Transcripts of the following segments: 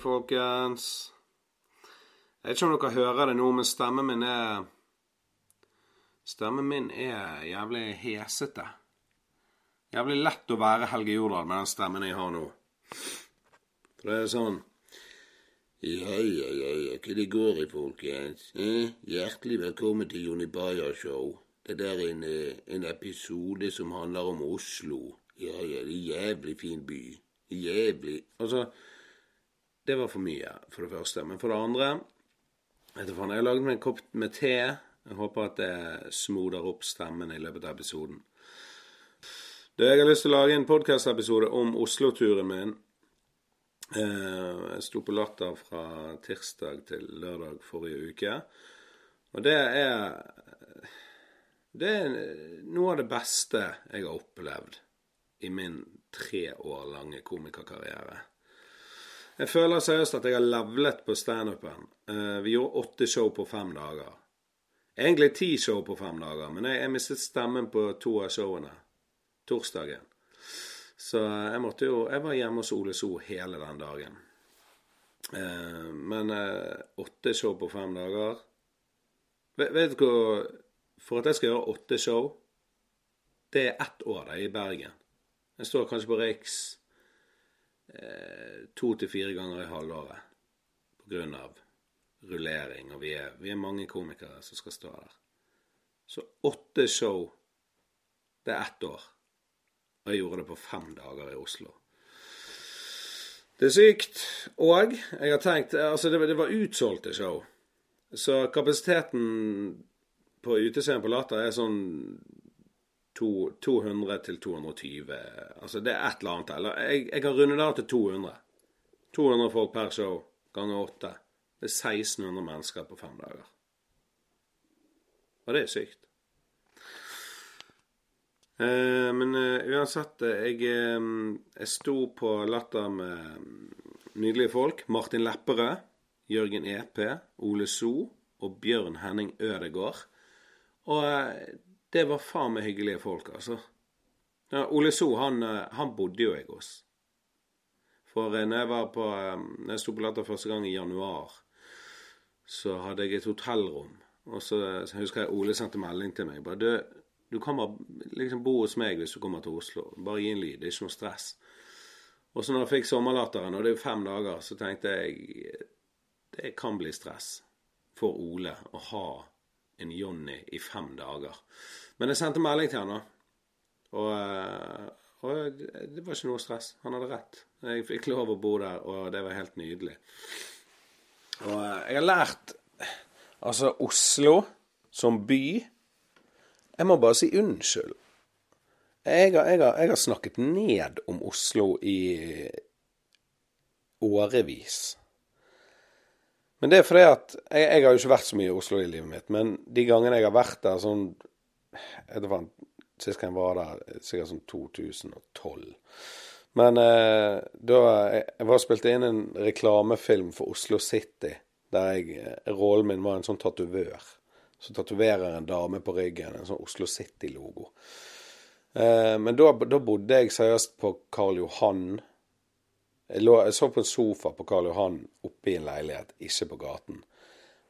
folkens. Jeg vet ikke om dere hører det nå, men stemmen min er Stemmen min er jævlig hesete. Jævlig lett å være Helge Jordal med den stemmen jeg har nå. For det er sånn Ja, ja, ja, ja, hva det går i, folkens? Eh? Hjertelig velkommen til Jonny Bayer Show. Det der er en, eh, en episode som handler om Oslo. Ja, ja, det er en jævlig fin by. Jævlig. Altså, det var for mye, for det første. Men for det andre vet du faen, Jeg har laget meg en kopp med te. Jeg håper at det smoder opp stemmen i løpet av episoden. Du, jeg har lyst til å lage en podkast-episode om Oslo-turen min. Eh, Jeg sto på Latter fra tirsdag til lørdag forrige uke. Og det er Det er noe av det beste jeg har opplevd i min tre år lange komikerkarriere. Jeg føler seriøst at jeg har levlet på standupen. Eh, Vi gjorde åtte show på fem dager. Egentlig ti show på fem dager, men jeg, jeg mistet stemmen på to av showene. Torsdagen. Så jeg måtte jo Jeg var hjemme hos Ole So hele den dagen. Eh, men eh, åtte show på fem dager Vet, du hva For at jeg skal gjøre åtte show, det er ett år det, i Bergen. Jeg står kanskje på Riks eh, to til fire ganger i halvåret av rullering, og vi er, vi er mange komikere som skal stå der. Så åtte show, det er ett år. Og jeg gjorde det på fem dager i Oslo. Det er sykt. Og jeg har tenkt Altså, det, det var utsolgte show. Så kapasiteten på utescenen på Latter er sånn 200 til 220. Altså, det er et eller annet. Eller jeg, jeg kan runde det av til 200. 200 folk per show ganger 8. Det er 1600 mennesker på fem dager. Og det er sykt. Eh, men eh, uansett, eh, jeg, eh, jeg sto på Latter med mm, nydelige folk. Martin Lepperød, Jørgen EP, Ole So og Bjørn Henning Ødegård. Og eh, det var faen meg hyggelige folk, altså. Ja, Ole So, han, eh, han bodde jo jeg hos. For eh, når jeg var på eh, Når jeg sto på Latter første gang i januar, så hadde jeg et hotellrom. Og så, så husker jeg Ole sendte melding til meg. bare, du, du kan liksom bo hos meg hvis du kommer til Oslo. Bare gi en lyd. Det er ikke noe stress. Og så når jeg fikk sommerlatteren, og det er jo fem dager, så tenkte jeg det kan bli stress for Ole å ha en Johnny i fem dager. Men jeg sendte melding til han. Og, eh, og det var ikke noe stress. Han hadde rett. Jeg fikk lov å bo der, og det var helt nydelig. Og eh, jeg har lært Altså, Oslo som by Jeg må bare si unnskyld. Jeg har, jeg, har, jeg har snakket ned om Oslo i årevis. Men det er fordi at jeg, jeg har jo ikke vært så mye i Oslo i livet mitt. Men de gangene jeg har vært der sånn jeg vet Sist gang jeg var der, sikkert sånn 2012. Men eh, da Jeg, jeg var og spilte inn en reklamefilm for Oslo City. Der jeg, eh, rollen min var en sånn tatovør. Så tatoverer en dame på ryggen en sånn Oslo City-logo. Eh, men da, da bodde jeg seriøst på Karl Johan. Jeg, lå, jeg så på en sofa på Karl Johan oppe i en leilighet, ikke på gaten.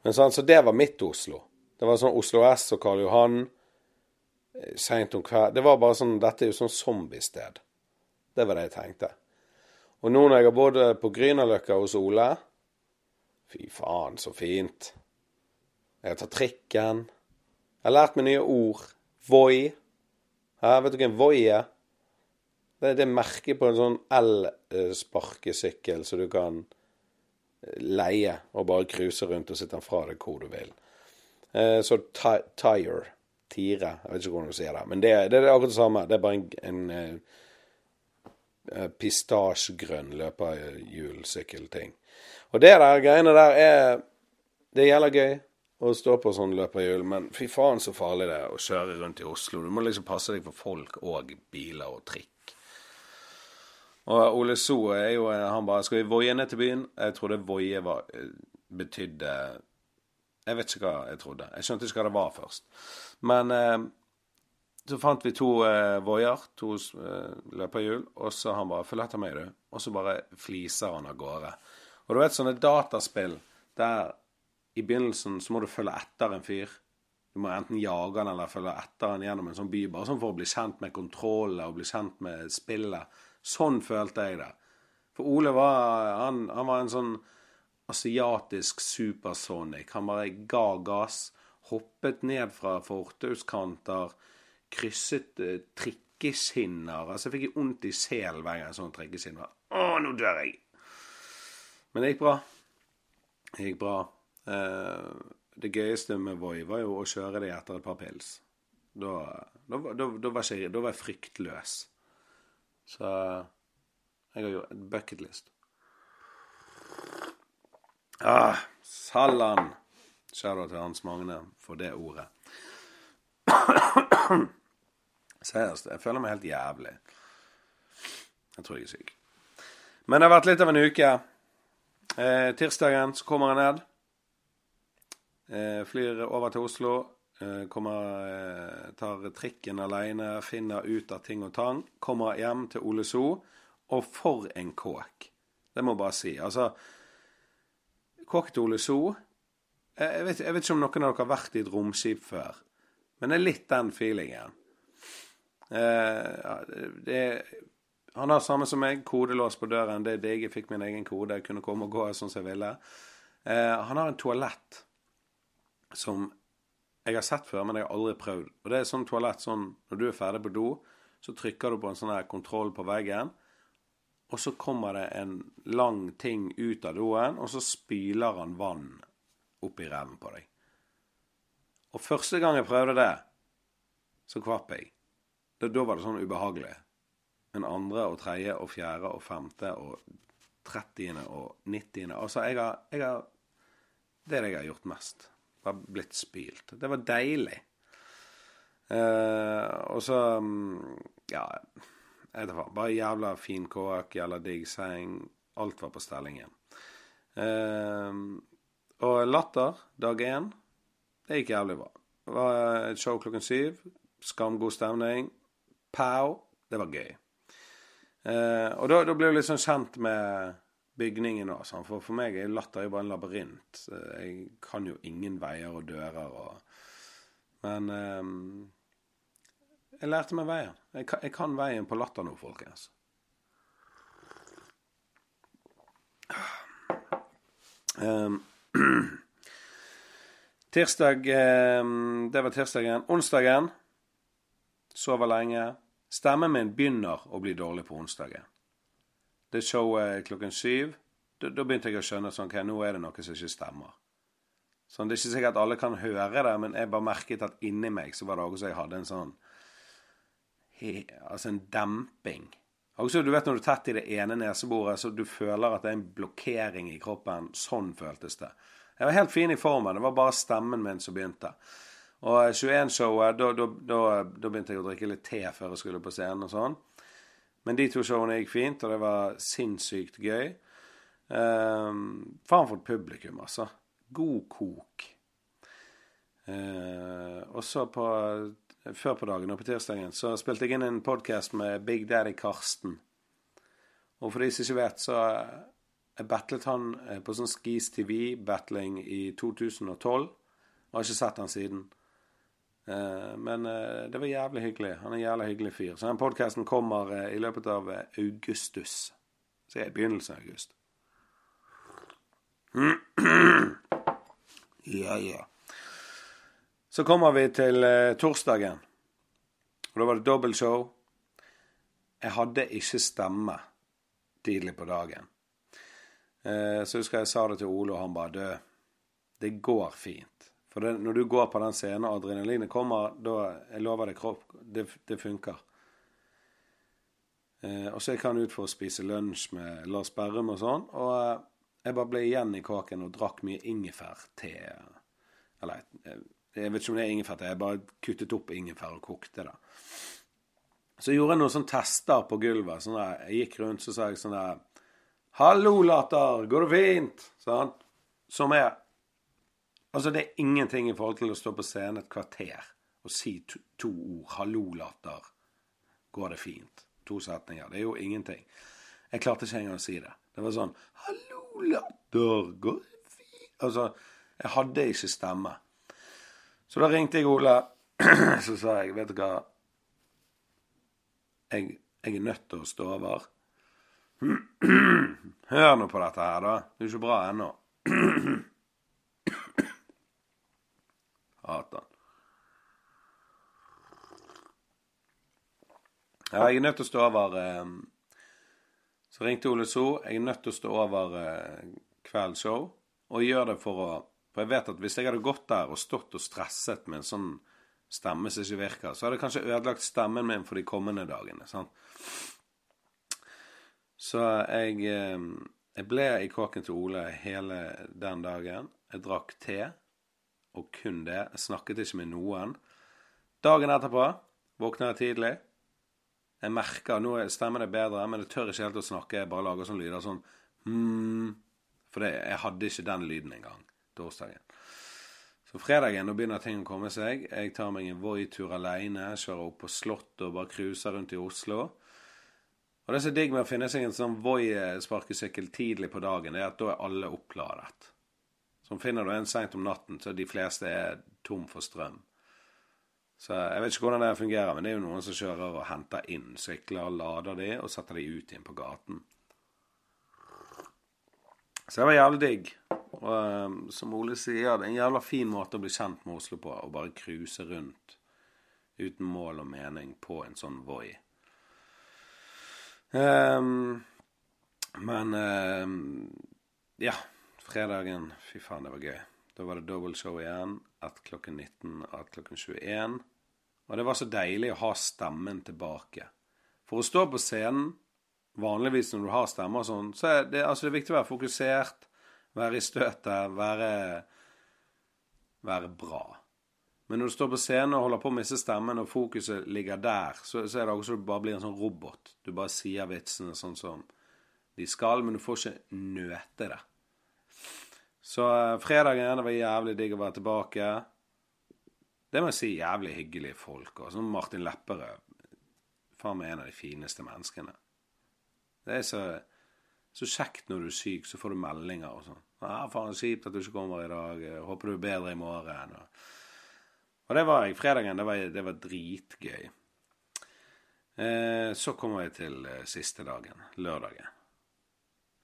Men sånn, Så det var mitt Oslo. Det var sånn Oslo S og Karl Johan eh, seint om kvelden Det var bare sånn Dette er jo sånn zombiested. Det var det jeg tenkte. Og nå når jeg har bodd på Grünerløkka hos Ole Fy faen, så fint. Jeg tar trikken. Jeg har lært meg nye ord. Voi. Hæ, vet du hva en voi er? Det er merket på en sånn elsparkesykkel som så du kan leie og bare cruise rundt og sitte den fra deg hvor du vil. Eh, så tire. Tire. Jeg vet ikke hvordan du sier det. Men det, det er akkurat det samme. Det er bare en, en en eh, pistasjegrønn løperhjulsykkelting. Og det der greiene der er Det gjelder gøy å stå på sånn løperhjul, men fy faen så farlig det er å kjøre rundt i Oslo. Du må liksom passe deg for folk og biler og trikk. Og Ole So er jo Han bare Skal vi voie ned til byen? Jeg trodde voie var betydde Jeg vet ikke hva jeg trodde. Jeg skjønte ikke hva det var først. Men eh, så fant vi to eh, voier, to eh, løperhjul, og så han bare 'Følg etter meg, du.' Og så bare fliser han av gårde. Og du vet sånne dataspill der i begynnelsen så må du følge etter en fyr. Du må enten jage han eller følge etter han gjennom en sånn by, bare sånn for å bli kjent med kontrollet og bli kjent med spillet. Sånn følte jeg det. For Ole var Han, han var en sånn asiatisk supersonic. Han bare ga gass. Hoppet ned fra fortauskanter. Krysset eh, trikkeskinner. Altså, jeg fikk vondt i selen hver gang en sånn trikkeskinn var. Å, nå dør jeg! Men det gikk bra. Det gikk bra. Eh, det gøyeste med Voi var jo å kjøre det etter et par pils. Da, da, da, da var, jeg, var jeg fryktløs. Så jeg har gjort et bucketlist. Ah, Sallan. Shadow til Hans Magne for det ordet. Seriøst, jeg føler meg helt jævlig. Jeg tror jeg er syk. Men det har vært litt av en uke. Eh, tirsdagen så kommer jeg ned. Eh, flyr over til Oslo. Eh, kommer, eh, tar trikken alene, finner ut av ting og tang. Kommer hjem til Ole So. Og for en kåk. Det må jeg bare si. Altså Kåk til Ole So jeg vet, jeg vet, ikke om noen av dere har vært i et romskip før, men det er litt den feelingen. Eh, det, han har samme som meg, kodelås på døren. Det er digg. Jeg fikk min egen kode. Jeg kunne komme og gå sånn som jeg ville. Eh, han har en toalett som jeg har sett før, men jeg har aldri prøvd. Og det er sånn toalett sånn når du er ferdig på do, så trykker du på en sånn her kontroll på veggen og så kommer det en lang ting ut av doen, og så spyler han vann opp i ræven på deg. Og første gang jeg prøvde det, så kvapp jeg. Da, da var det sånn ubehagelig. Men andre og tredje og fjerde og femte og trettiende og nittiende Altså, jeg har, jeg har Det er det jeg har gjort mest. Bare blitt spylt. Det var deilig. Uh, og så mm, Ja vet ikke, bare jævla fin kåk, jævla digg seng. Alt var på stellingen. Uh, og Latter, dag én, det gikk jævlig bra. Det var et show klokken syv. Skamgod stemning. Pow. Det var gøy. Uh, og da, da ble du litt sånn kjent med bygningen og Sånn. For for meg er Latter jo bare en labyrint. Jeg kan jo ingen veier og dører og Men um, jeg lærte meg veien. Jeg kan, jeg kan veien på latter nå, folkens. Um, tirsdag um, Det var tirsdagen. Onsdagen sover lenge. Stemmen min begynner å bli dårlig på onsdagen. Det showet klokken syv. Da, begynte jeg å skjønne sånn, ok, nå er det noe som ikke stemmer. Sånn, Det er ikke sikkert at alle kan høre det, men jeg bare merket at inni meg så var det også jeg hadde en sånn altså en demping. Også, du vet når du er tett i det ene neseboret, så du føler at det er en blokkering i kroppen. Sånn føltes det. Jeg var helt fin i formen. Det var bare stemmen min som begynte. Og 21-showet, da, da, da, begynte jeg å drikke litt te før jeg skulle på scenen og sånn. Men de to showene gikk fint, og det var sinnssykt gøy. Um, faen for et publikum, altså. God kok. Uh, og så på før på dagen og på tirsdagen så spilte jeg inn en podkast med Big Daddy Karsten. Og for de som ikke vet, så jeg battlet han eh, på sånn Skis TV-battling i 2012. Og har ikke sett han siden. Eh, men eh, det var jævlig hyggelig. Han er en jævlig hyggelig fyr. Så den podkasten kommer i løpet av augustus. Så jeg er i begynnelsen av august. Ja, ja. Så kommer vi til eh, torsdagen. Og Da var det dobbeltshow. Jeg hadde ikke stemme tidlig på dagen. Eh, så husker jeg sa det til Ole, og han bare død. Det går fint. For det, når du går på den scenen og adrenalinet kommer, da Jeg lover deg, kropp, det, det funker. Eh, og så gikk han ut for å spise lunsj med Lars Berrum og sånn. Og eh, jeg bare ble igjen i kaken og drakk mye ingefærte. Eller jeg, jeg vet ikke om det er ingefær. Jeg bare kuttet opp ingefær og kokte det. Så jeg gjorde jeg noen sånne tester på gulvet. Sånn der, jeg gikk rundt så sa jeg sånn der 'Hallo, latter. Går det fint?' Sånn. Som er Altså, det er ingenting i forhold til å stå på scenen et kvarter og si to, to ord. 'Hallo, latter. Går det fint?' To setninger. Det er jo ingenting. Jeg klarte ikke engang å si det. Det var sånn 'Hallo, latter går det fint Altså, jeg hadde ikke stemme. Så da ringte jeg Ole, så sa jeg, vet du hva jeg, jeg er nødt til å stå over. Hør nå på dette her, da. Det er jo ikke bra ennå. Hater han. Ja, jeg er nødt til å stå over eh, Så ringte Ole So. Jeg er nødt til å stå over eh, kveldens show. Og gjør det for å For jeg vet at hvis jeg hadde gått der og stått og stresset med en sånn stemme som ikke virker, så hadde jeg kanskje ødelagt stemmen min for de kommende dagene. sant? Så jeg, eh, jeg ble i kåken til Ole hele den dagen. Jeg drakk te, og kun det. Jeg snakket ikke med noen. Dagen etterpå våkner jeg tidlig. Jeg merker nå stemmer er bedre, men jeg tør ikke helt å snakke. Jeg bare lager sånne lyder sånn hmm, For det, jeg hadde ikke den lyden engang torsdagen. Så fredagen nå begynner ting å komme seg. Jeg tar meg en Voi-tur alene, kjører opp på Slottet og bare cruiser rundt i Oslo. Og det som er digg med å finne seg en sånn Voi-sparkesykkel tidlig på dagen, er at da er alle oppladet. Så finner du en seint om natten, så de fleste er tom for strøm. Så jeg vet ikke hvordan det fungerer, men det er jo noen som kjører og henter inn sykler, lader de og setter de ut igjen på gaten. Så det var jævlig digg. Og um, som Ole sier, det er en jævla fin måte å bli kjent med Oslo på. Å bare cruise rundt uten mål og mening på en sånn Voi. Um, men um, ja. Fredagen, fy faen, det var gøy. Da var det dobbeltshow igjen. Ett klokken 19 og ett klokken 21. Og det var så deilig å ha stemmen tilbake. For å stå på scenen vanligvis når du har stemme og sånn, så er det, altså det er viktig å være fokusert, være i støtet, være, være bra. Men når du står på scenen og holder på å miste stemmen, og fokuset ligger der, så, så er det også som du bare blir en sånn robot. Du bare sier vitsene sånn som de skal, men du får ikke nøte det. Så uh, fredagen det var jævlig digg å være tilbake. Det må jeg si, jævlig hyggelige folk. Og sånn Martin Lepperød. Faen meg en av de fineste menneskene. Det er så, så, kjekt når du er syk, så får du meldinger og sånn. Ja, faen, kjipt at du ikke kommer i dag. Håper du er bedre i morgen. Og, og det var jeg. Fredagen, det var, det var dritgøy. Eh, så kommer jeg til eh, siste dagen, lørdagen.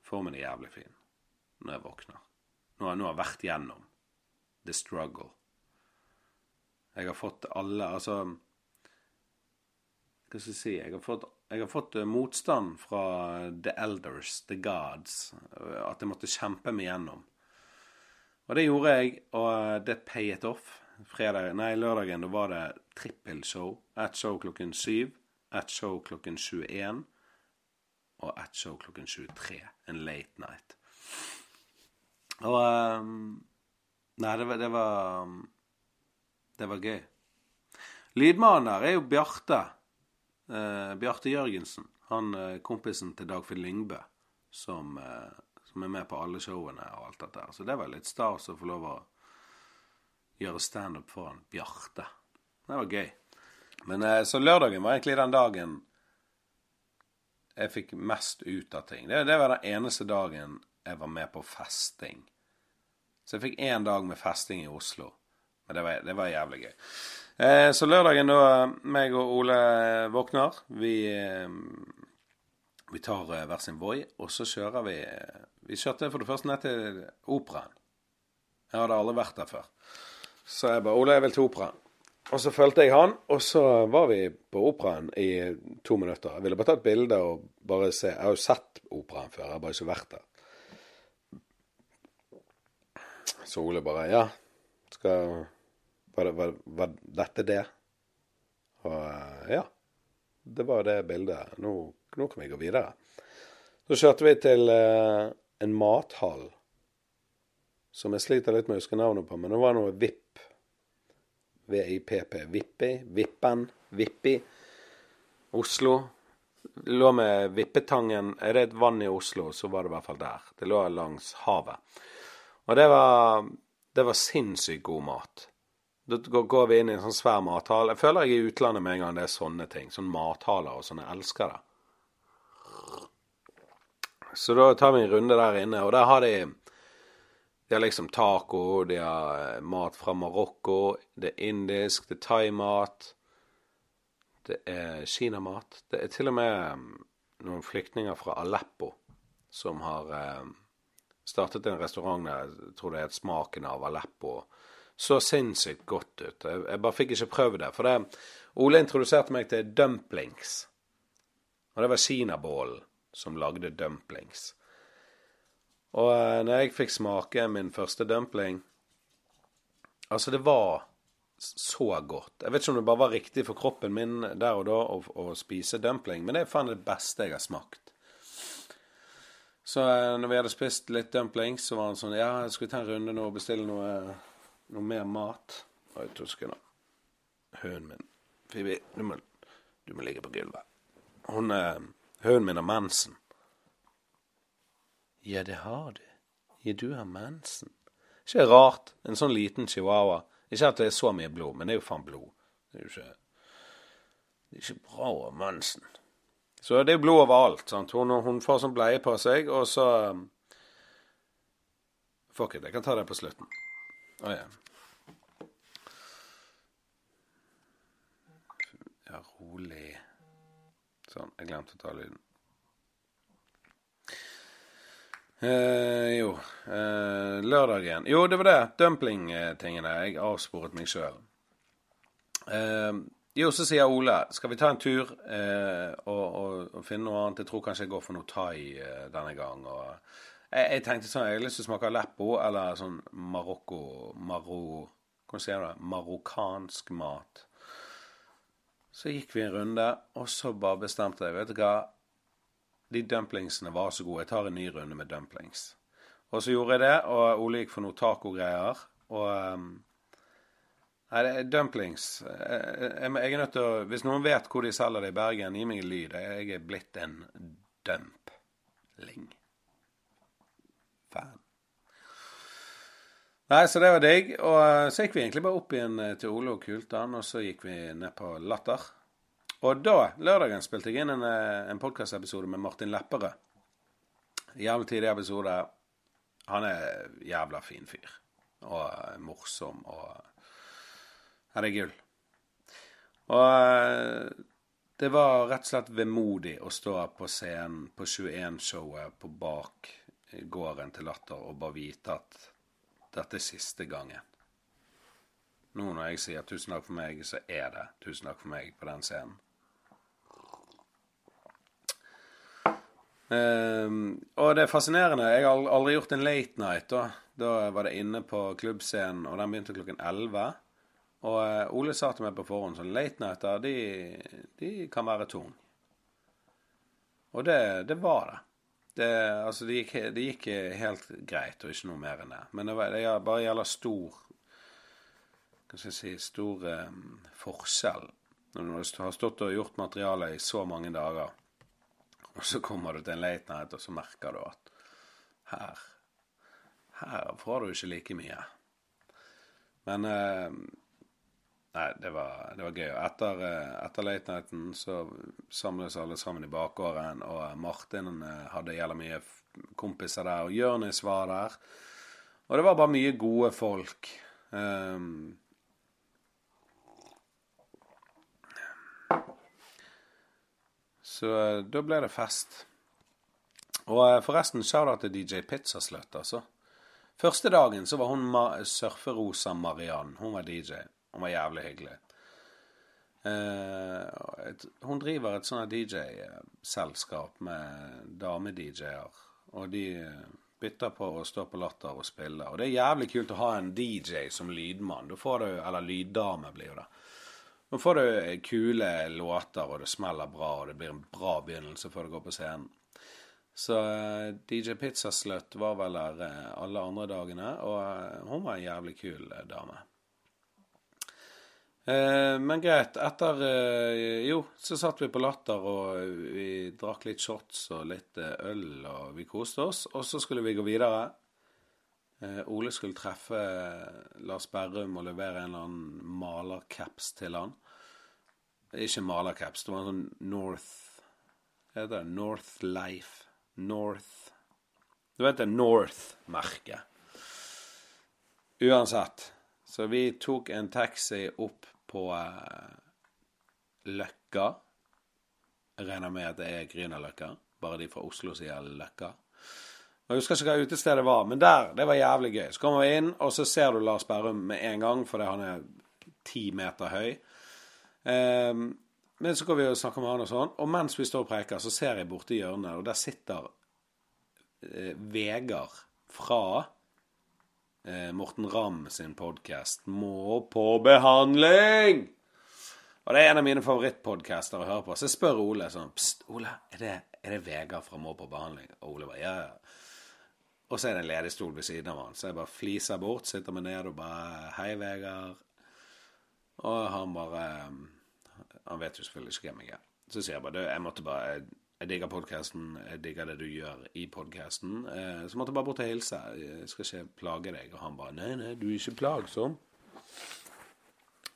Formen er jævlig fin når jeg våkner. Nå har jeg, nå har vært gjennom the struggle. Jeg har fått alle Altså Hva skal jeg si Jeg har fått jeg har fått eh, motstand fra the elders, the gods, eh, at jeg måtte kjempe meg gjennom. Og det gjorde jeg, og eh, det payet off. Fredag, nei, lørdagen da var det trippelshow. Ett show klokken syv, ett show klokken 21 og ett show klokken 23. En late night. Og um, Nei, det var, det var Det var gøy. Lydmaner er jo Bjarte. Uh, Bjarte Jørgensen. Han uh, kompisen til Dagfinn Lyngbø, som, uh, som, er med på alle showene og alt dette. Så det var litt stas å få lov å gjøre standup foran Bjarte. Det var gøy. Men Så lørdagen var egentlig den dagen jeg fikk mest ut av ting. Det, det var den eneste dagen jeg var med på festing. Så jeg fikk én dag med festing i Oslo. Men det var, det var jævlig gøy. Eh, så lørdagen, da meg og Ole våkner Vi, eh, vi tar eh, hver sin Voi, og så kjører vi Vi kjørte for det første ned til Operaen. Jeg hadde aldri vært der før. Så jeg bare 'Ole, jeg vil til Operaen'. Og så fulgte jeg han, og så var vi på Operaen i to minutter. Jeg ville bare ta et bilde og bare se. Jeg har jo sett Operaen før, jeg har bare ikke vært der. Så Ole bare 'Ja, skal var, var, var dette det? Og eh, ja. Det var det bildet. Nå, nå kan vi gå videre. Så kjørte vi til eh, en mathall som jeg sliter litt med å huske navnet på, men det var noe VIP. VIPP. Vippi. Vippen. Vippi. Oslo. Lå med Vippetangen Er det et vann i Oslo, så var det i hvert fall der. Det lå langs havet. Og det var, det var sinnssykt god mat. Da går vi inn i en sånn svær mathall. Jeg føler jeg er i utlandet med en gang det er sånne ting. Sånn mathaler og sånn. Jeg elsker det. Så da tar vi en runde der inne, og der har de De har liksom taco, de har eh, mat fra Marokko, det er indisk, det er thaimat, det er kinamat. Det er til og med mm, noen flyktninger fra Aleppo som har eh, startet en restaurant der, jeg tror det het Smaken av Aleppo. Så sinnssykt godt ut. Jeg, jeg bare fikk ikke prøvd det. For det, Ole introduserte meg til dumplings. Og det var kinabålen som lagde dumplings. Og eh, når jeg fikk smake min første dumpling Altså, det var så godt. Jeg vet ikke om det bare var riktig for kroppen min der og da å, å spise dumpling, men det er faen det beste jeg har smakt. Så eh, når vi hadde spist litt dumplings, så var han sånn Ja, skal vi ta en runde nå og bestille noe, noe mer mat? Oi, to sekunder. Hunden min. Phoebe, du må, du må ligge på gulvet. Hun er, Hunden min har mensen. Ja, det har du. Ja, du har mensen. Ikke rart. En sånn liten chihuahua. Ikke at det er så mye blod, men det er jo faen blod. Det er jo ikke Det er ikke bra å ha mensen. Så det er blod overalt. sant? Hun, hun får sånn bleie på seg, og så um, Fuck it, jeg kan ta det på slutten. Å ja. Ja, rolig. Sånn. Jeg glemte å ta lyden. Eh, jo eh, Lørdagen Jo, det var det. Dumpling-tingene. Jeg avsporet meg sjøl. Eh, jo, så sier Ole skal vi ta en tur eh, og, og, og, finne noe annet. Jeg tror kanskje jeg går for noe thai eh, denne gang. Og jeg, jeg, tenkte sånn, jeg har lyst til å smake Aleppo eller sånn Marokko Maro, Hvordan sier du? Marokkansk mat. Så gikk vi en runde, og så bare bestemte jeg Vet du hva, de dumplingsene var så gode. Jeg tar en ny runde med dumplings. Og så gjorde jeg det, og Ole gikk for noe tacogreier. Og um, Nei, det er dumplings. Jeg, jeg, jeg, er nødt til å Hvis noen vet hvor de selger det i Bergen, gi meg en lyd. Jeg er blitt en dumpling. Fan. Nei, så det var digg. Og eh, så gikk vi egentlig bare opp igjen eh, til Ole og Kultan, og så gikk vi ned på Latter. Og da, lørdagen, spilte jeg inn en, eh, en podkastepisode med Martin Lepperød. Jævlig tidlig episode. Han er jævla fin fyr. Og morsom og Det er gull. Og det var rett og slett vemodig å stå på scenen på 21-showet på bak gården til Latter og bare vite at dette er siste gangen. Nå når jeg sier 'tusen takk for meg', så er det 'tusen takk for meg' på den scenen. Um, og det er fascinerende. Jeg har aldri gjort en late night. Da, da var det inne på klubbscenen, og den begynte klokken 11. Og uh, Ole sa til meg på forhånd sånn Late nighter, de, de kan være tung. Og det, det var det. Det, altså, det, gikk, det, gikk, helt greit, og ikke noe mer enn det. Men det, var, det bare gjelder stor Hva skal jeg si Stor um, forskjell når du har stått og gjort materiale i så mange dager, og så kommer du til en late night, og så merker du at her Her får du ikke like mye. Men uh, Nei, det var, det var gøy. Etter, eh, etter late nighten så samles alle sammen i bakgården, og Martin eh, hadde jævla mye kompiser der, og Jørnis var der. Og det var bare mye gode folk. Um, så eh, da ble det fest. Og forresten, shout-out til DJ Pizzaslut, altså. Første dagen så var hun surferosa Mariann. Hun var DJ. Hun var jævlig hyggelig. Uh, hun driver et sånt DJ-selskap med dame-DJ-er. Og de bytter på å stå på Latter og spille. Og det er jævlig kult å ha en DJ som lydmann. Da får du, Eller lyddame, blir jo det. Nå får du kule låter, og det smeller bra, og det blir en bra begynnelse før du går på scenen. Så uh, DJ Pizzaslut var vel der uh, alle andre dagene, og hun var en jævlig kul dame. Eh, men greit. Etter eh, Jo, så satt vi på Latter, og vi drakk litt shots og litt eh, øl, og vi koste oss. Og så skulle vi gå videre. Ole skulle treffe Lars Berrum og levere en eller annen malercaps til han. Ikke malercaps, det var en sånn North Hva heter det? North Life. North Du vet det North-merket. Uansett. Så vi tok en taxi opp på eh, Løkka. Jeg regner med at det er Grünerløkka. Bare de fra Oslo sier Løkka. Jeg husker ikke hva utestedet var, men der, det var jævlig gøy. Så kommer vi inn, og så ser du Lars Berrum med en gang, fordi han er ti meter høy. Um, men så går vi og snakker med han og sånn, og mens vi står og preker, så ser jeg borti hjørnet, og der sitter eh, Vegard fra Morten Ramm sin podkast 'Må på behandling'. Og det er en av mine favorittpodcaster å høre på. Så jeg spør Ole sånn Pst, Ole, er det, er det Vegard fra Må på behandling? Og Ole bare ja, ja. Og så er det en ledig stol ved siden av han. Så jeg bare fliser bort, sitter meg ned og bare Hei, Vegard. Og han bare Han vet jo selvfølgelig ikke hvem jeg er. Så sier jeg bare du, jeg måtte bare Jeg digger podkasten, jeg digger det du gjør i podkasten. Eh, så måtte jeg bare bort og hilse. Jeg skal ikke plage deg. Og han bare Nei, nei, du er ikke plagsom.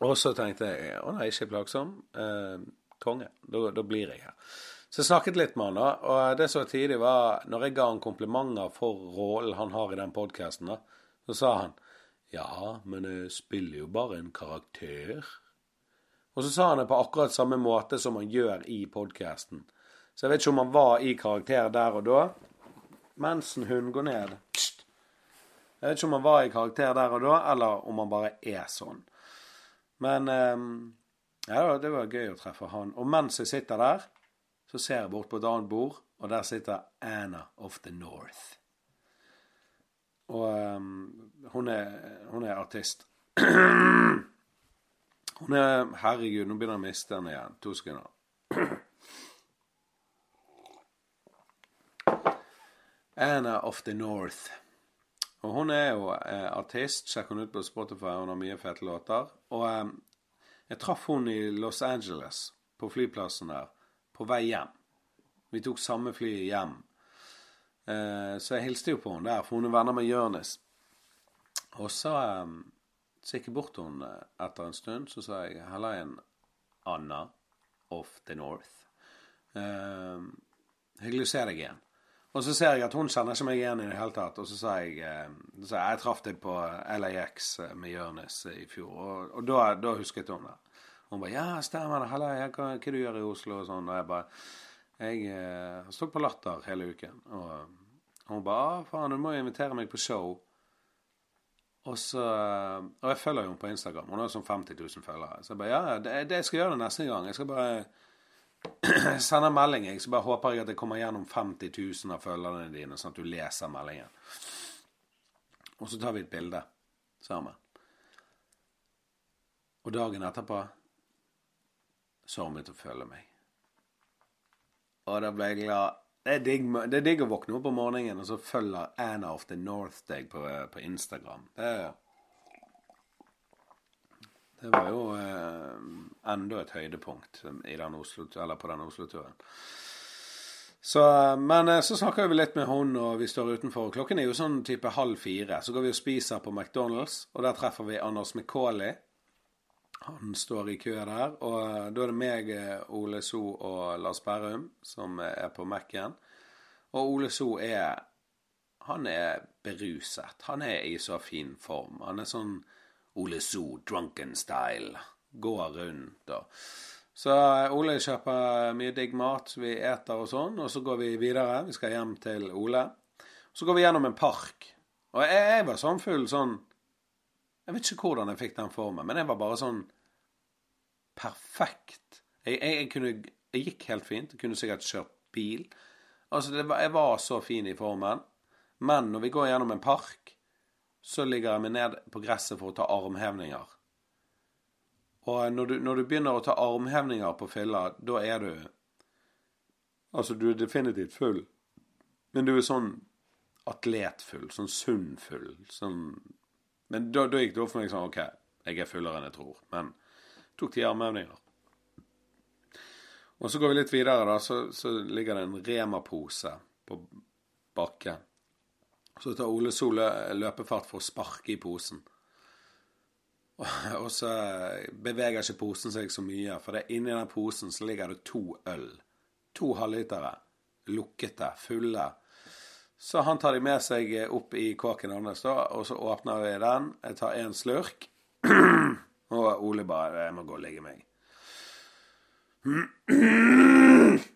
Og så tenkte jeg å nei, ikke plagsom. Eh, konge. Da, da blir jeg her. Så jeg snakket litt med han, da. Og det som var tidlig, var når jeg ga han komplimenter for rollen han har i den podkasten, så sa han ja, men jeg spiller jo bare en karakter. Og så sa han det på akkurat samme måte som han gjør i podkasten. Så jeg vet ikke om han var i karakter der og da. Mensenhund går ned. Jeg vet ikke om han var i karakter der og da, eller om han bare er sånn. Men um, ja, det var gøy å treffe han. Og mens jeg sitter der, så ser jeg bort på et annet bord, og der sitter Anna of the North. Og um, hun, er, hun er artist. hun er Herregud, nå begynner jeg å miste den igjen. To sekunder. Anna of the North. Og hun er jo eh, artist. Sjekk henne ut på Spotify. Hun har mye fete låter. Og eh, jeg traff hun i Los Angeles, på flyplassen der på vei hjem. Vi tok samme fly hjem. Eh, så jeg hilste jo på henne der, for hun er venner med Jonis. Og så, eh, så gikk jeg bort til henne etter en stund, så sa jeg heller en Anna of the North'. Eh, hyggelig å se deg igjen. Og så ser jeg at hun kjenner ikke meg igjen i det hele tatt. Og så sa jeg så jeg, traff deg på LAX med Jonis i fjor, og, og da, da, husket hun det. Hun bare 'Ja, stemmer det. Halla, hva, hva du gjør i Oslo?' og sånn. Og jeg bare Jeg eh, har stått på Latter hele uken. Og hun bare 'Faen, du må jo invitere meg på show'. Og så Og jeg følger jo henne på Instagram. Hun har sånn 50 000 følgere. Så jeg bare 'Ja, det, det skal jeg gjøre det neste gang'. Jeg skal bare sende en melding. Jeg så bare håper jeg at jeg kommer gjennom 50 000 av følgerne dine, sånn at du leser meldingen. Og så tar vi et bilde sammen. Og dagen etterpå så har hun begynt å følge meg. Og da ble jeg glad. Det er, digg, det er digg å våkne opp om morgenen, og så følger Anna of the North deg på, på Instagram. Det, det var jo eh, enda et høydepunkt den Oslo, på den Oslo-turen. Men eh, så snakker vi litt med hun, og vi står utenfor. Klokken er jo sånn type halv fire. Så går vi og spiser på McDonald's, og der treffer vi Anders McCauley. Han står i kø der. Og eh, da er det meg, eh, Ole So og Lars Berrum som er på Mac-en. Og Ole So er Han er beruset. Han er i så fin form. Han er sånn Ole So, drunken style. Går rundt og Så eh, Ole kjøper mye digg mat, vi eter og sånn, og så går vi videre. Vi skal hjem til Ole. Så går vi gjennom en park. Og jeg, jeg var sånn full sånn jeg vet ikke hvordan jeg fikk den formen, men jeg var bare sånn perfekt. Jeg, jeg, jeg, kunne, jeg gikk helt fint. Jeg kunne sikkert kjørt bil. Altså, var, jeg var så fin i formen. Men når vi går gjennom en park, så ligger jeg meg ned på gresset for å ta armhevninger. Og når du, når du begynner å ta armhevninger på fylla, da er du Altså, du er definitivt full. Men du er sånn atletfull. Sånn sunnfull. Sånn men da, da gikk det opp for meg sånn OK, jeg er fullere enn jeg tror. Men tok ti armhevninger. Og så går vi litt videre, da, så, så ligger det en Rema-pose på bakken. Så tar Ole Sole løpefart for å sparke i posen. Og så beveger ikke posen seg så mye, for det inni den posen så ligger det to øl. To halvlitere lukkete, fulle. Så han tar de med seg opp i kåken hans, og så åpner vi den. Jeg tar én slurk. og Ole bare 'Jeg må gå og legge meg'.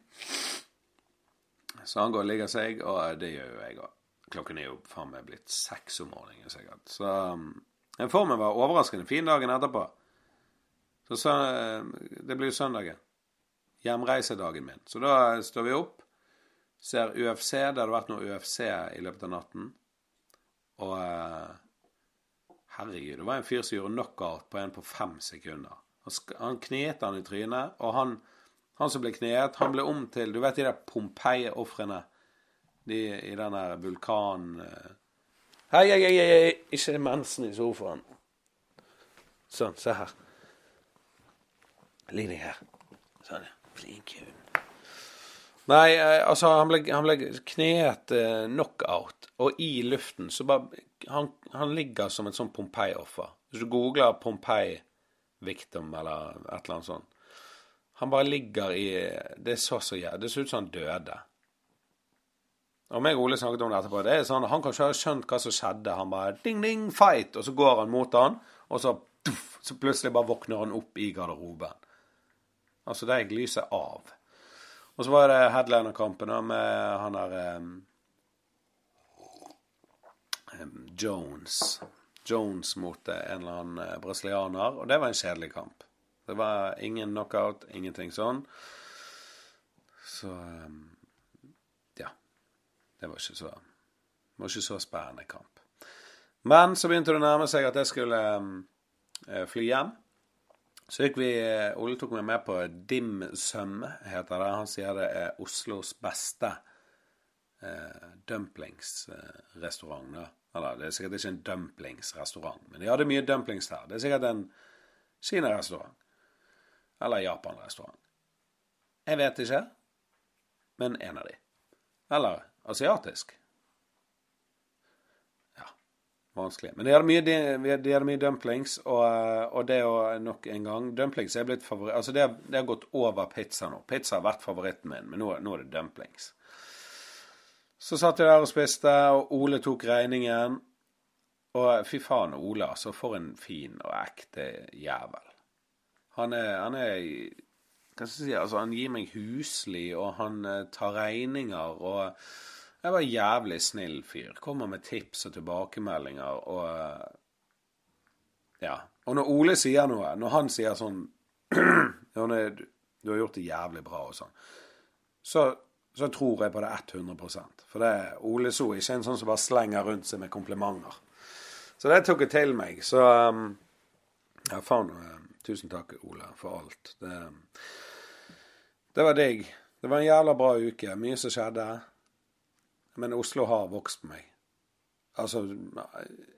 Så han går og ligger seg, og det gjør jo jeg òg. Klokken er jo faen meg blitt seks om morgenen sikkert. Så um, formen var overraskende fin dagen etterpå. Så, så det blir jo søndagen. Hjemreisedagen min. Så da står vi opp, ser UFC. Det hadde vært noe UFC i løpet av natten. Og uh, herregud, det var en fyr som gjorde knockout på en på fem sekunder. Han knet han i trynet, og han, han som ble kneet, han ble om til Du vet de der Pompeii-ofrene? De i den der vulkan... Uh, hei, hei, hei, hei, ikke mensen i sofaen. Sånn, se her. Ligg deg her. Sånn, ja. Flink hund. Nei, eh, altså, han ble, han ble kneet eh, knockout, og i luften så bare Han, han ligger som et sånn Pompeii-offer. Hvis du googler Pompeii-victim eller et eller annet sånt Han bare ligger i Det er så så jævlig Det ser ut som han døde. Og meg og Ole snakket om det etterpå. Det er sånn, Han kan ikke ha skjønt hva som skjedde. Han bare ding, ding, fight! Og så går han mot han, og så, så plutselig bare våkner han opp i garderoben. Altså, det gikk lyset av. Og så var det headliner-kampen med han der um, Jones. Jones mot en eller annen eh, brasilianer, og det var en kjedelig kamp. Det var ingen knockout, ingenting sånn. Så um. Det var ikke så var ikke så spennende kamp. Men så begynte det å nærme seg at jeg skulle um, fly hjem. Så gikk vi eh, Ole tok meg med på Dim Sum, heter det. Han sier det er Oslos beste eh, dumplingsrestaurant. Eh, Eller det er sikkert ikke en dumplingsrestaurant, men de hadde mye dumplings her. Det er sikkert en kinarestaurant. Eller japanrestaurant. Jeg vet ikke, men en av de. Eller asiatisk. Ja, Vanskelig. Men de hadde mye, mye dumplings, og, og, det er nok en gang Dumplings er blitt favoritt... Altså, det har, det har, gått over pizza nå. Pizza har vært favoritten min, men nå, nå er det dumplings. Så satt jeg der og spiste, og Ole tok regningen. Og fy faen, Ole, altså. For en fin og ekte jævel. Han er, han er Hva skal jeg si? Altså, han gir meg huslig, og han eh, tar regninger, og jeg var en jævlig snill fyr. Kommer med tips og tilbakemeldinger og Ja. Og når Ole sier noe, når han sier sånn du har gjort det jævlig bra og sånn, så, så tror jeg på det 100 For det, Ole So ikke en sånn som bare slenger rundt seg med komplimenter. Så det tok jeg til meg. Så um, ja, faen. Uh, tusen takk, Ole, for alt. Det, det var digg. Det var en jævla bra uke. Mye som skjedde. Men Oslo har vokst på meg. Altså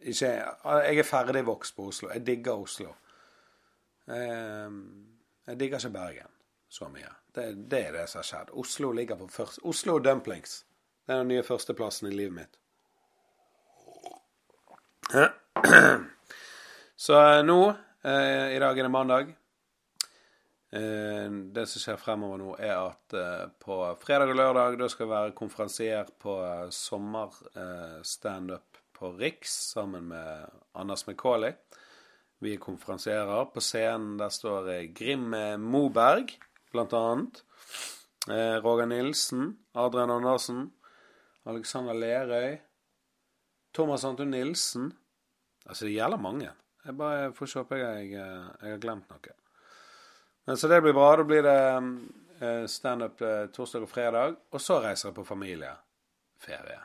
ikke Jeg er ferdig vokst på Oslo. Jeg digger Oslo. Ehm, jeg digger ikke Bergen så mye. Det, det er det som har skjedd. Oslo ligger på først. Oslo Dumplings. Det er den nye førsteplassen i livet mitt. Så eh, nå, eh, i dag er det mandag. Eh, det som skjer fremover nå, er at eh, på fredag og lørdag da skal jeg være konferansier på eh, sommerstandup på Riks sammen med Anders Mikaeli. Vi konferansierer. På scenen der står Grim Moberg, blant annet. Roger Nilsen, Adrian Andersen, Alexander Lerøy, Thomas Anton Nilsen. Altså, det gjelder mange. Jeg bare får se om jeg, jeg har glemt noe. Men Så det blir bra. Da blir det uh, standup uh, torsdag og fredag. Og så reiser jeg på familieferie.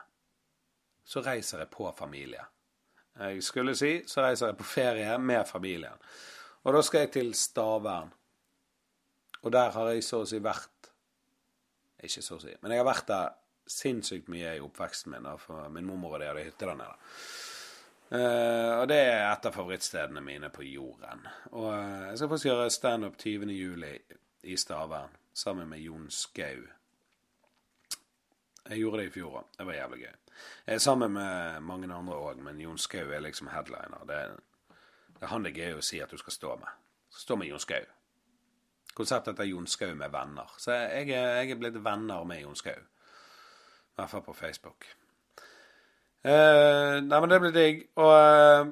Så reiser jeg på familie. Jeg skulle si så reiser jeg på ferie med familien. Og da skal jeg til Stavern. Og der har jeg så å si vært Ikke så å si, men jeg har vært der sinnssykt mye i oppveksten min. For min mormor og de hadde hytte der nede. Uh, og det er et av favorittstedene mine på jorden. Og uh, jeg skal faktisk gjøre standup 20.07. i Stavern sammen med Jon Skau. Jeg gjorde det i fjor òg. Det var jævlig gøy. Jeg er sammen med mange andre òg, men Jon Skau er liksom headliner. Det er, det er han det er gøy å si at du skal stå med. Stå med Jon Skau. Konseptet heter Jon Skau med venner. Så jeg, jeg er blitt venner med Jon Skau. I hvert fall på Facebook. Eh, nei, men det blir digg. Og uh,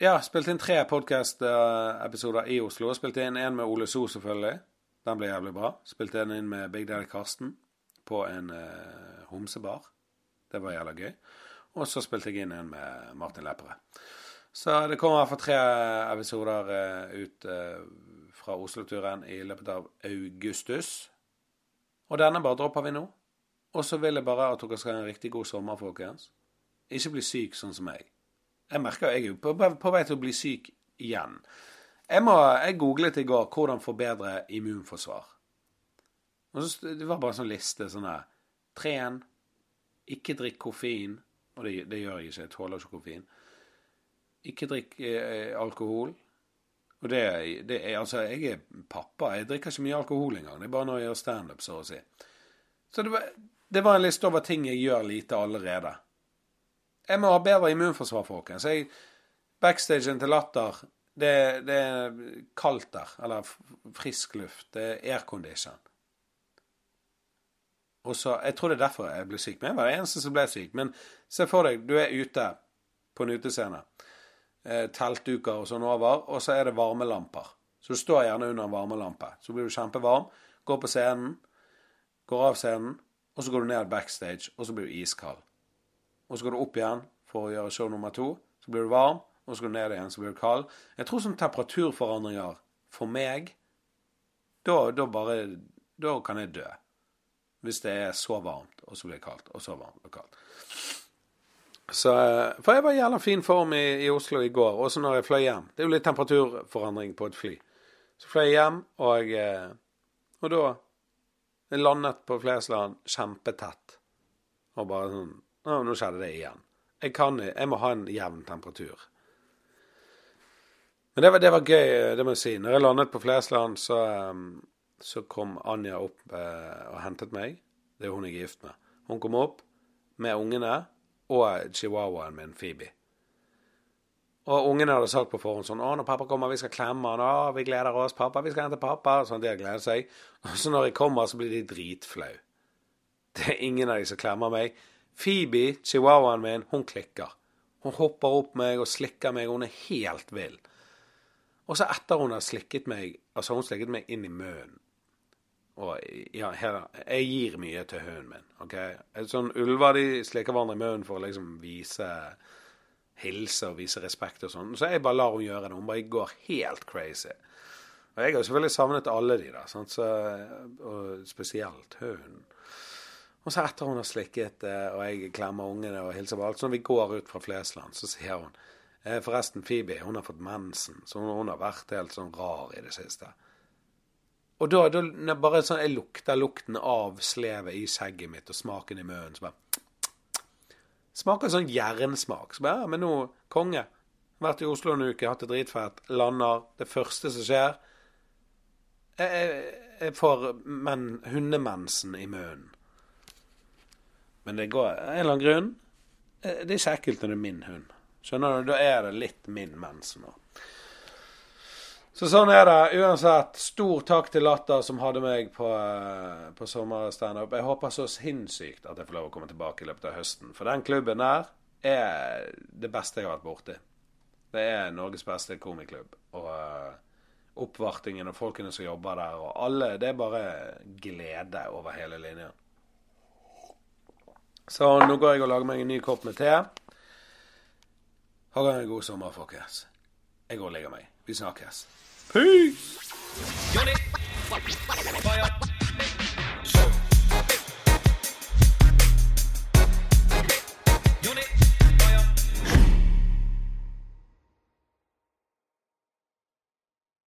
ja, spilte inn tre podkast-episoder i Oslo. Spilte inn en med Ole So, selvfølgelig. Den ble jævlig bra. Spilte en inn med Big Daddy Karsten på en uh, homsebar. Det var jævla gøy. Og så spilte jeg inn en med Martin Lepperød. Så det kommer i hvert fall tre episoder ut fra Oslo-turen i løpet av augustus. Og denne bare dropper vi nå. Og så vil jeg bare at dere skal ha en riktig god sommer, folkens. Ikke bli syk sånn som meg. Jeg merker jeg er på, på vei til å bli syk igjen. Jeg, må, jeg googlet i går 'hvordan forbedre immunforsvar'. Og så, Det var bare en sånn liste. sånn her. Tren. Ikke drikk koffein. Og det, det, gjør jeg ikke. Jeg tåler ikke koffein. Ikke drikk eh, alkohol. Og det, det, er altså Jeg er pappa. Jeg drikker ikke mye alkohol engang. Det er bare når jeg gjør standup, så å si. Så det var, det var en liste over ting jeg gjør lite allerede. Jeg må ha bedre immunforsvar, folkens. Jeg, backstagen til Latter, det, det, er kaldt der. Eller frisk luft. Det er aircondition. Og så, Jeg tror det er derfor jeg ble syk. Men jeg var den eneste som ble syk. Men se for deg, du er ute på en utescene. Eh, teltduker og sånn over, og så er det varmelamper. Så du står gjerne under en varmelampe. Så blir du kjempevarm, går på scenen, går av scenen, og så går du ned backstage, og så blir du iskald. Og så går du opp igjen for å gjøre show nummer to. Så blir du varm, og så går du ned igjen, så blir du kald. Jeg tror som temperaturforandringer for meg da, da bare Da kan jeg dø. Hvis det er så varmt, og så blir det kaldt, og så varmt og kaldt. Så, eh, for jeg var i jævla fin form i, i, Oslo i går, også når jeg fløy hjem. Det er jo litt temperaturforandring på et fly. Så fløy jeg hjem, og, eh, og da jeg landet på Flesland kjempetett. Og bare sånn å, nå skjedde det igjen. Jeg, kan, jeg må ha en jevn temperatur. Men det var, det var, gøy, det må jeg si. Når jeg landet på Flesland, så, ehm, så kom Anja opp eh, og hentet meg. Det er hun jeg er gift med. Hun kom opp med ungene og chihuahuaen min, Phoebe. Og ungene hadde sagt på forhånd sånn 'Å, når pappa kommer, vi skal klemme han. Å, vi gleder oss. Pappa, vi skal hente pappa.' Sånn, de har gledet seg. Og så når jeg kommer, så blir de dritflau. Det er ingen av de som klemmer meg. Phoebe, chihuahuaen min, hun klikker. Hun hopper opp meg og slikker meg. Hun er helt vill. Og så etter hun har slikket meg Altså, hun slikket meg inn i munnen. Og ja, her, jeg gir mye til hunden min. ok? Sånn Ulver de slikker hverandre i munnen for å liksom vise Hilse og vise respekt og sånn. Så jeg bare lar hun gjøre det. Hun bare går helt crazy. Og jeg har selvfølgelig savnet alle de, da. Sant? Så, og spesielt hunden. Og så etter hun har slikket, eh, og jeg klemmer ungene og hilser på alt, så når vi går ut fra Flesland, så sier hun eh, Forresten, Phoebe, hun har fått mensen, så hun, har vært helt sånn rar i det siste. Og da, da bare sånn, jeg lukter lukten av slevet i skjegget mitt og smaken i munnen. Så bare Smaker sånn jernsmak. Så bare, ja, men nå, konge. Vært i Oslo en uke, hatt det dritfett. Lander. Det første som skjer Jeg, jeg, jeg får men, hundemensen i munnen. Men det går en eller annen grunn eh, Det er ikke ekkelt når det er min hund. Skjønner du? Da er det litt min mens nå. Så sånn er det. Uansett, stor takk til Latter som hadde meg på, eh, på sommerstandup. Jeg håper så sinnssykt at jeg får lov å komme tilbake i løpet av høsten. For den klubben der er det beste jeg har vært borti. Det er Norges beste komiklubb. Og uh, oppvartingen og folkene som jobber der, og alle Det er bare glede over hele linjen. Så nå går jeg og lager meg en ny kopp med te. Ha en god sommer, folkens. Jeg går og legger meg. Vi snakkes. Peace!